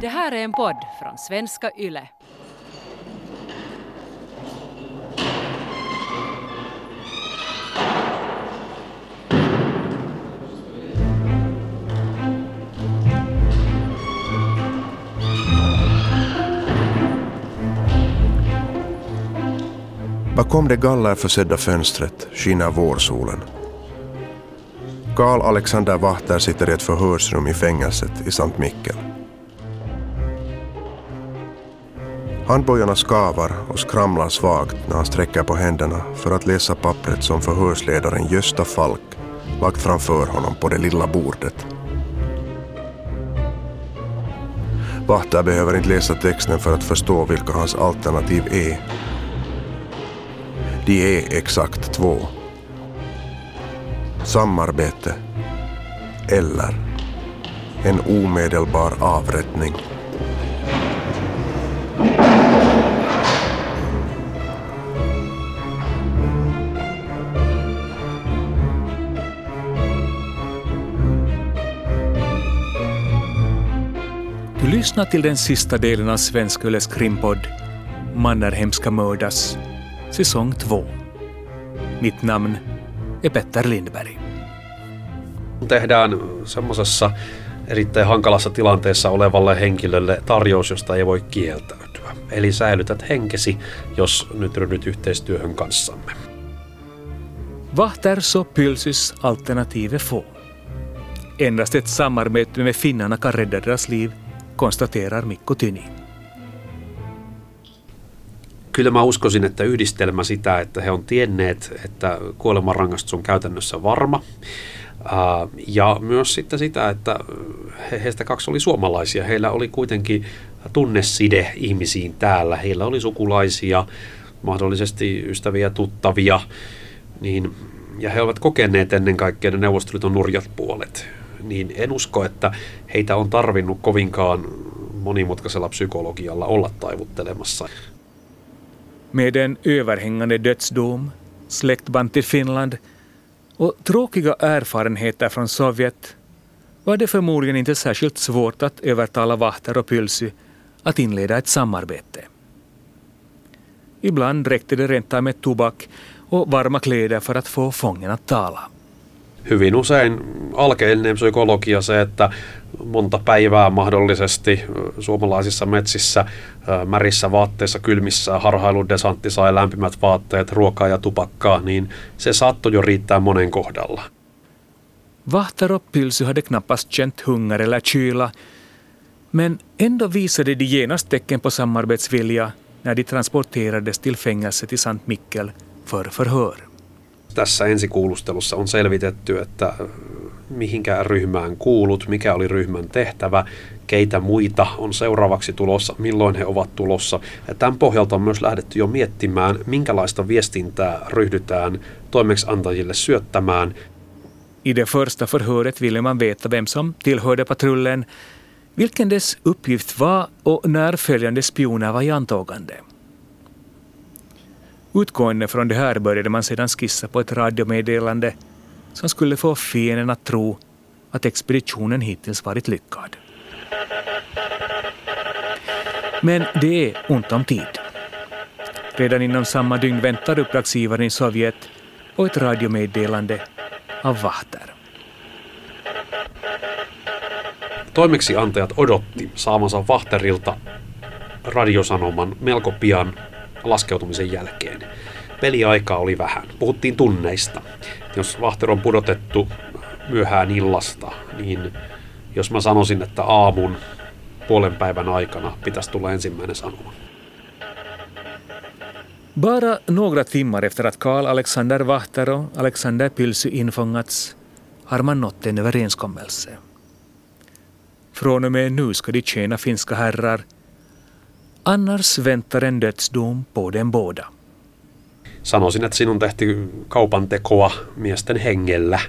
Det här är en podd från svenska YLE. Bakom det gallerförsedda fönstret skiner vårsolen. Karl Alexander Wachter sitter i ett förhörsrum i fängelset i Sankt Mikkel. Handbojorna skavar och skramlar svagt när han sträcker på händerna för att läsa pappret som förhörsledaren Gösta Falk lagt framför honom på det lilla bordet. Wachter behöver inte läsa texten för att förstå vilka hans alternativ är. De är exakt två. Samarbete eller en omedelbar avrättning. Du lyssnar till den sista delen av Svensk Yles krimpodd Mannerheim ska mördas, säsong 2. Mitt namn är Petter Lindberg. tehdään semmoisessa erittäin hankalassa tilanteessa olevalle henkilölle tarjous, josta ei voi kieltäytyä. Eli säilytät henkesi, jos nyt ryhdyt yhteistyöhön kanssamme. Wahters och Pylsys alternativ är få. Endast ett samarbete med finnarna kan rädda deras liv, konstaterar Mikko Tyni. Kyllä mä uskoisin, että yhdistelmä sitä, että he on tienneet, että kuolemanrangaistus on käytännössä varma, ja myös sitten sitä, että he, heistä kaksi oli suomalaisia. Heillä oli kuitenkin tunneside ihmisiin täällä. Heillä oli sukulaisia, mahdollisesti ystäviä, tuttavia, niin, ja he ovat kokeneet ennen kaikkea ne Neuvostoliiton nurjat puolet. Niin en usko, että heitä on tarvinnut kovinkaan monimutkaisella psykologialla olla taivuttelemassa. Med en överhängande dödsdom, släktband till Finland och tråkiga erfarenheter från Sovjet var det förmodligen inte särskilt svårt att övertala Vahter och Pylsy att inleda ett samarbete. Ibland räckte det rentav med tobak och varma kläder för att få fången att tala. Hyvin usein alkeellinen psykologia se, että monta päivää mahdollisesti suomalaisissa metsissä märissä vaatteissa, kylmissä harhailudesantti sai lämpimät vaatteet, ruokaa ja tupakkaa, niin se saattoi jo riittää monen kohdalla. Vahter och Pylsy hade knappast känt hunger eller kyla, men ändå visade de genast tecken på samarbetsvilja när de transporterades till fängelset i Sankt Mikkel för förhör. Tässä ensikuulustelussa on selvitetty, että mihinkään ryhmään kuulut, mikä oli ryhmän tehtävä, keitä muita on seuraavaksi tulossa, milloin he ovat tulossa. Ja tämän pohjalta on myös lähdetty jo miettimään, minkälaista viestintää ryhdytään toimeksiantajille syöttämään. I det första förhöret ville man veta vem som tillhörde patrullen, vilken dess uppgift var och när följande spioner var i antågande. Utgående från det här började man sedan skissa på ett radiomeddelande som skulle få fienden att tro att expeditionen hittills varit lyckad. Men det är ont om tid. Redan inom samma dygn väntar uppdragsgivaren i Sovjet på ett radiomeddelande av Vahter. Toimeksiantajat odotti saamansa Vahterilta radiosanoman melko pian laskeutumisen jälkeen. Peliaikaa oli vähän. Puhuttiin tunneista. Jos Vahter on pudotettu myöhään illasta, niin jos mä sanoisin, että aamun puolen päivän aikana pitäisi tulla ensimmäinen sanoma. Bara några timmar efter att Karl Alexander Vahter och Alexander Pylsy infångats har man nått en överenskommelse. Från och med nu ska de tjäna finska herrar, annars väntar en dödsdom på dem båda. Sanoisin, että sinun tehty kaupan tekoa miesten hengellä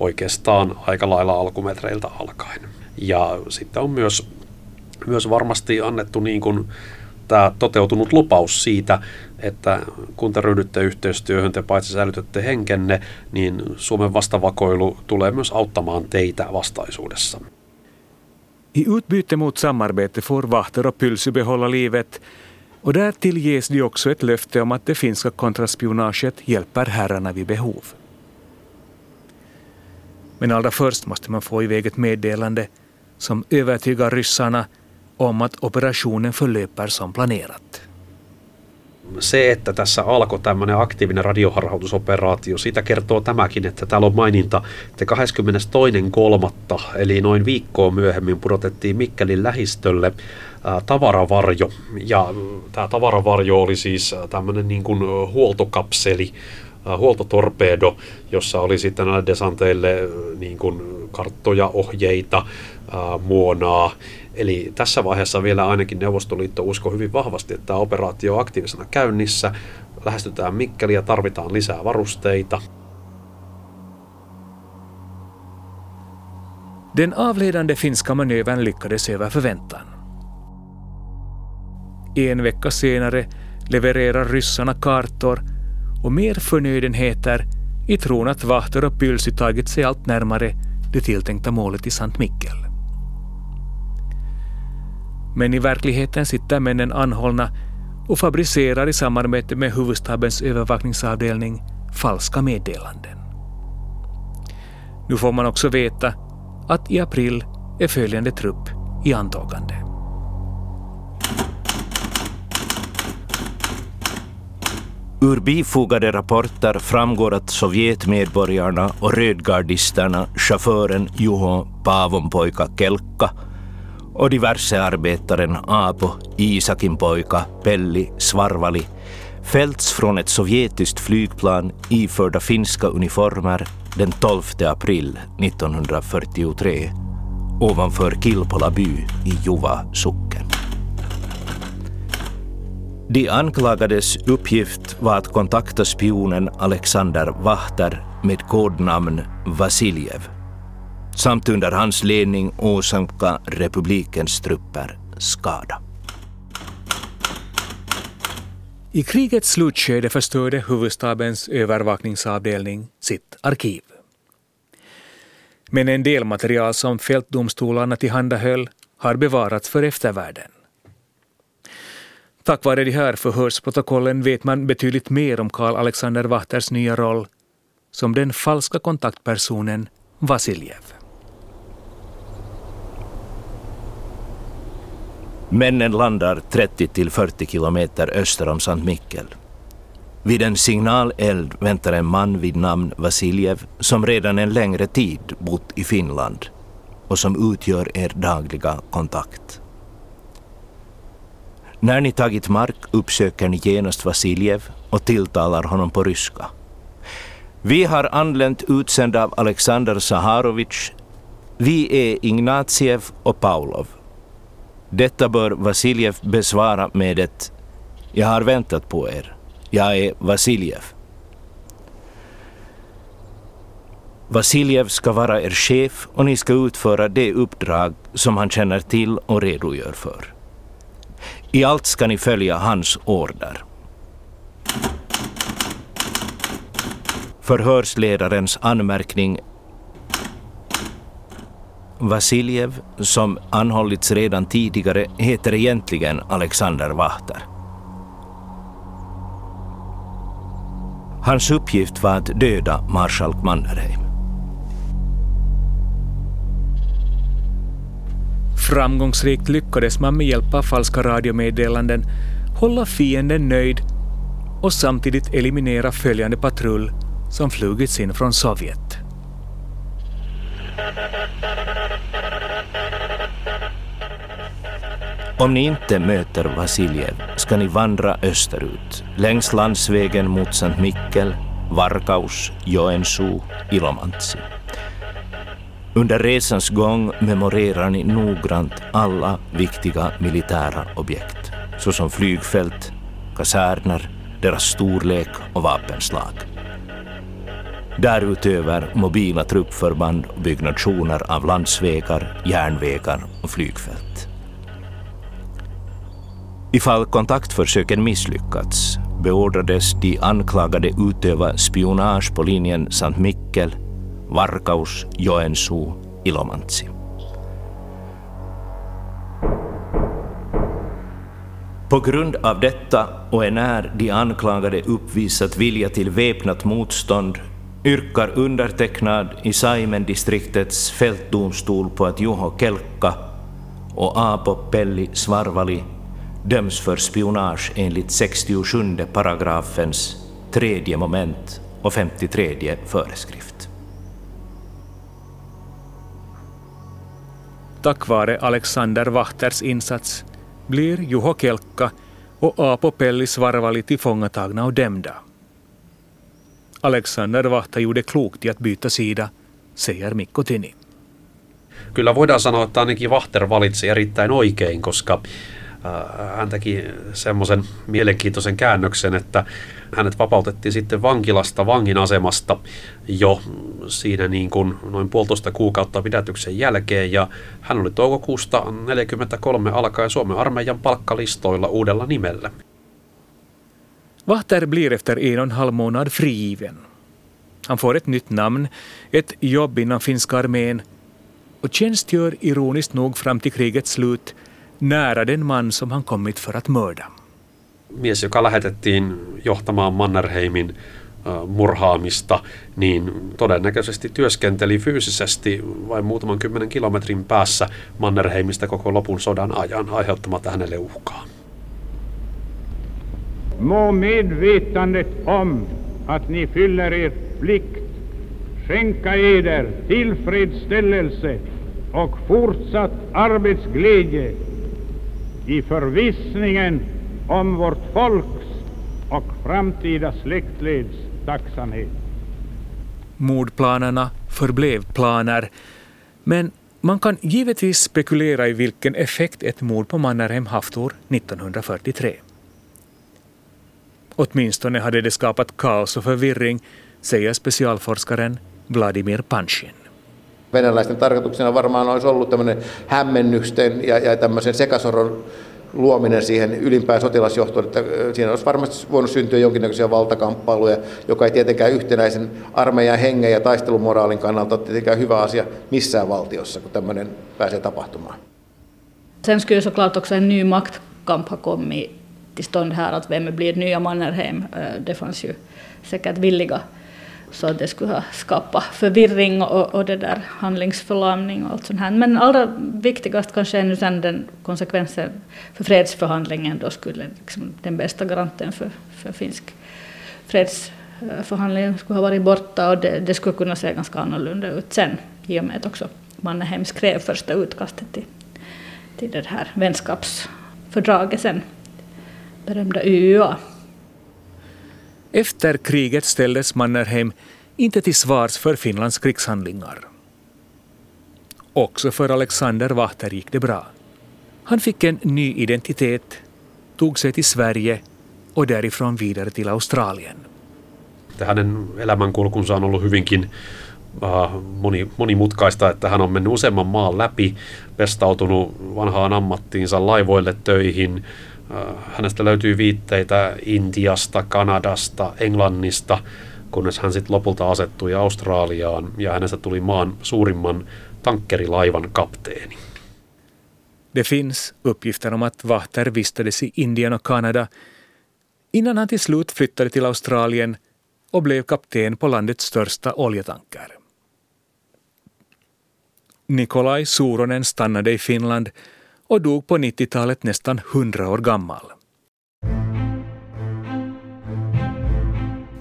oikeastaan aika lailla alkumetreiltä alkaen. Ja sitten on myös, myös varmasti annettu niin kuin tämä toteutunut lupaus siitä, että kun te ryhdytte yhteistyöhön, te paitsi säilytätte henkenne, niin Suomen vastavakoilu tulee myös auttamaan teitä vastaisuudessa. I utbyte mot samarbete får Vahter och Pylsy behålla livet och därtill ges de också ett löfte om att det finska kontraspionaget hjälper herrarna vid behov. Men allra först måste man få iväg ett meddelande som övertygar ryssarna om att operationen förlöper som planerat. Se, että tässä alkoi tämmöinen aktiivinen radioharhautusoperaatio, siitä kertoo tämäkin, että täällä on maininta, että 22.3. eli noin viikkoa myöhemmin pudotettiin Mikkelin lähistölle tavaravarjo. Ja tämä tavaravarjo oli siis tämmöinen niin kuin huoltokapseli, huoltotorpedo, jossa oli sitten näille desanteille niin kuin karttoja, ohjeita, muonaa. Eli tässä vaiheessa vielä ainakin Neuvostoliitto uskoi hyvin vahvasti, että tämä operaatio on aktiivisena käynnissä. Lähestytään Mikkeliä, tarvitaan lisää varusteita. Den avledande finska manövern lyckades över förväntan. En vecka senare levererar ryssarna kartor och mer förnödenheter i tron att Vahter och Pylsy tagit sig allt närmare det tilltänkta målet i Sankt Mikkel. Men i verkligheten sitter männen anhållna och fabricerar i samarbete med huvudstabens övervakningsavdelning falska meddelanden. Nu får man också veta att i april är följande trupp i antagande. Ur bifogade rapporter framgår att Sovjetmedborgarna och rödgardisterna, chauffören Juho Paavonpoika Kelkka och diverse arbetaren Aapo, Isakin pojka, Pelli, Svarvali fällts från ett sovjetiskt flygplan iförda finska uniformer den 12 april 1943 ovanför Kilpola by i Juva socken. De anklagades uppgift var att kontakta spionen Alexander Wachter med kodnamn Vasiljev samt under hans ledning åsamka republikens trupper skada. I krigets slutskede förstörde huvudstabens övervakningsavdelning sitt arkiv. Men en del material som fältdomstolarna tillhandahöll har bevarats för eftervärlden. Tack vare de här förhörsprotokollen vet man betydligt mer om Karl Alexander Wachters nya roll som den falska kontaktpersonen Vasiljev. Männen landar 30 till 40 kilometer öster om Sankt Mikkel. Vid en signaleld väntar en man vid namn Vasiljev som redan en längre tid bott i Finland och som utgör er dagliga kontakt. När ni tagit mark uppsöker ni genast Vasiljev och tilltalar honom på ryska. Vi har anlänt utsända av Alexander Saharovich. Vi är Ignatiev och Paulov. Detta bör Vasiljev besvara med ett ”Jag har väntat på er. Jag är Vasiljev”. Vasiljev ska vara er chef och ni ska utföra det uppdrag som han känner till och redogör för. I allt ska ni följa hans order. Förhörsledarens anmärkning Vasiljev, som anhållits redan tidigare, heter egentligen Alexander Vahter. Hans uppgift var att döda marskalk Mannerheim. Framgångsrikt lyckades man med hjälp av falska radiomeddelanden hålla fienden nöjd och samtidigt eliminera följande patrull som flugits in från Sovjet. Om ni inte möter Vasiljev ska ni vandra österut, längs landsvägen mot Sankt Mikkel, Varkaus, Joensuu, Ilomantsi. Under resans gång memorerar ni noggrant alla viktiga militära objekt, såsom flygfält, kaserner, deras storlek och vapenslag. Därutöver mobila truppförband och byggnationer av landsvägar, järnvägar och flygfält. Ifall kontaktförsöken misslyckats beordrades de anklagade utöva spionage på linjen Sankt Mikkel, Varkaus, Joensuu, Ilomantsi. På grund av detta och enär de anklagade uppvisat vilja till väpnat motstånd yrkar undertecknad i Saimendistriktets fältdomstol på att Juho Kelkka och Apo Pelli Svarvali döms för spionage enligt 67 paragrafens tredje moment och 53 föreskrift. Tack vare Alexander Wachters insats blir Juho Kelkka och Aapo Pelli Svarvali tillfångatagna och dömda. Alexander Vahta gjorde klokt i att byta sida, säger Mikko Tini. Kyllä voidaan sanoa, että ainakin Vahter valitsi erittäin oikein, koska hän teki semmoisen mielenkiintoisen käännöksen, että hänet vapautettiin sitten vankilasta vangin asemasta jo siinä niin kuin noin puolitoista kuukautta pidätyksen jälkeen ja hän oli toukokuusta 1943 alkaen Suomen armeijan palkkalistoilla uudella nimellä. Vahter blir efter en och en frigiven. Han får ett nytt namn, ett jobb inom finska armén och tjänstgör ironiskt nog fram till krigets slut nära den man som han kommit för att mörda. Mies, joka lähetettiin johtamaan Mannerheimin murhaamista, niin todennäköisesti työskenteli fyysisesti vain muutaman kymmenen kilometrin päässä Mannerheimista koko lopun sodan ajan aiheuttamatta hänelle uhkaa. må medvetandet om att ni fyller er plikt skänka eder tillfredsställelse och fortsatt arbetsglädje i förvissningen om vårt folks och framtida släktleds tacksamhet. Mordplanerna förblev planer, men man kan givetvis spekulera i vilken effekt ett mord på Mannerheim haft år 1943. Åtminstone hade det skapat kaos och förvirring, säger specialforskaren Vladimir Panshin. Venäläisten tarkoituksena varmaan olisi ollut tämmöinen hämmennysten ja, ja tämmöisen sekasoron luominen siihen ylimpään sotilasjohtoon, että siinä olisi varmasti voinut syntyä jonkinnäköisiä valtakamppailuja, joka ei tietenkään yhtenäisen armeijan hengen ja taistelumoraalin kannalta ole tietenkään hyvä asia missään valtiossa, kun tämmöinen pääsee tapahtumaan. Sen skulle såklart också ny maktkamp ha kommit till stånd här att vem blir nya Mannerheim? Det fanns ju säkert villiga så att det skulle ha skapat förvirring och, och det där handlingsförlamning och allt sånt här. Men allra viktigast kanske är nu sen den konsekvensen för fredsförhandlingen då skulle liksom den bästa garanten för, för finsk fredsförhandling skulle ha varit borta och det, det skulle kunna se ganska annorlunda ut sen i och med att också Mannerheim skrev första utkastet till, till det här vänskapsfördraget sen berömda UUA. Efter kriget ställdes Mannerheim inte till svars för Finlands krigshandlingar. Också för Alexander Wachter gick det bra. Han fick en ny identitet, tog sig till Sverige och därifrån vidare till Australien. Hänen elämänkulkunsa on ollut hyvinkin uh, moni, monimutkaista, että hän on mennyt useamman maan läpi, pestautunut vanhaan ammattiinsa laivoille töihin, Hänestä löytyy viitteitä Intiasta, Kanadasta, Englannista, kunnes hän sitten lopulta asettui Australiaan ja hänestä tuli maan suurimman tankkerilaivan kapteeni. Det finns uppgifter om att Wachter vistades i Indien och Kanada innan han till slut flyttade till Australien och blev kapten på landets största oljetanker. Nikolaj Suronen stannade i Finland och dog på 90-talet nästan 100 år gammal.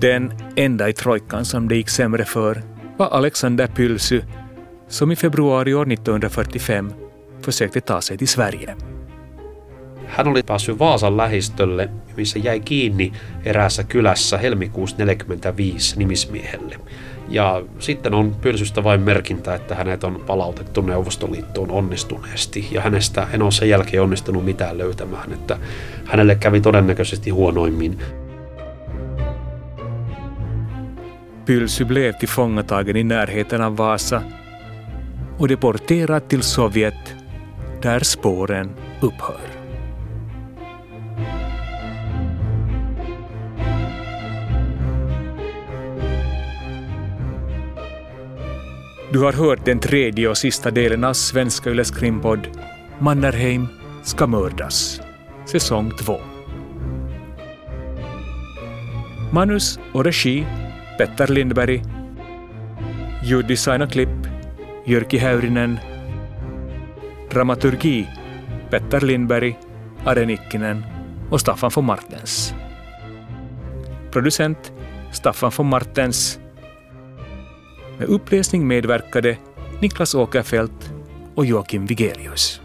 Den enda i trojkan som det gick sämre för var Alexander Pylsy som i februari år 1945 försökte ta sig till Sverige. Hän oli päässyt Vaasan lähistölle, missä jäi kiinni eräässä kylässä helmikuussa 45 nimismiehelle. Ja sitten on Pylsystä vain merkintä, että hänet on palautettu Neuvostoliittoon onnistuneesti. Ja hänestä en ole sen jälkeen onnistunut mitään löytämään, että hänelle kävi todennäköisesti huonoimmin. Pylsy blev tillfångatagen i närheten av Vasa och deporterad till Sovjet där spåren upphör. Du har hört den tredje och sista delen av Svenska Yles krimpodd Mannerheim ska mördas. säsong 2. Manus och regi Petter Lindberg. Ljuddesign och klipp Jyrki Häyrinen. Dramaturgi Petter Lindberg, Are Nikkinen och Staffan von Martens. Producent Staffan von Martens. Med uppläsning medverkade Niklas Åkerfeldt och Joakim Vigelius.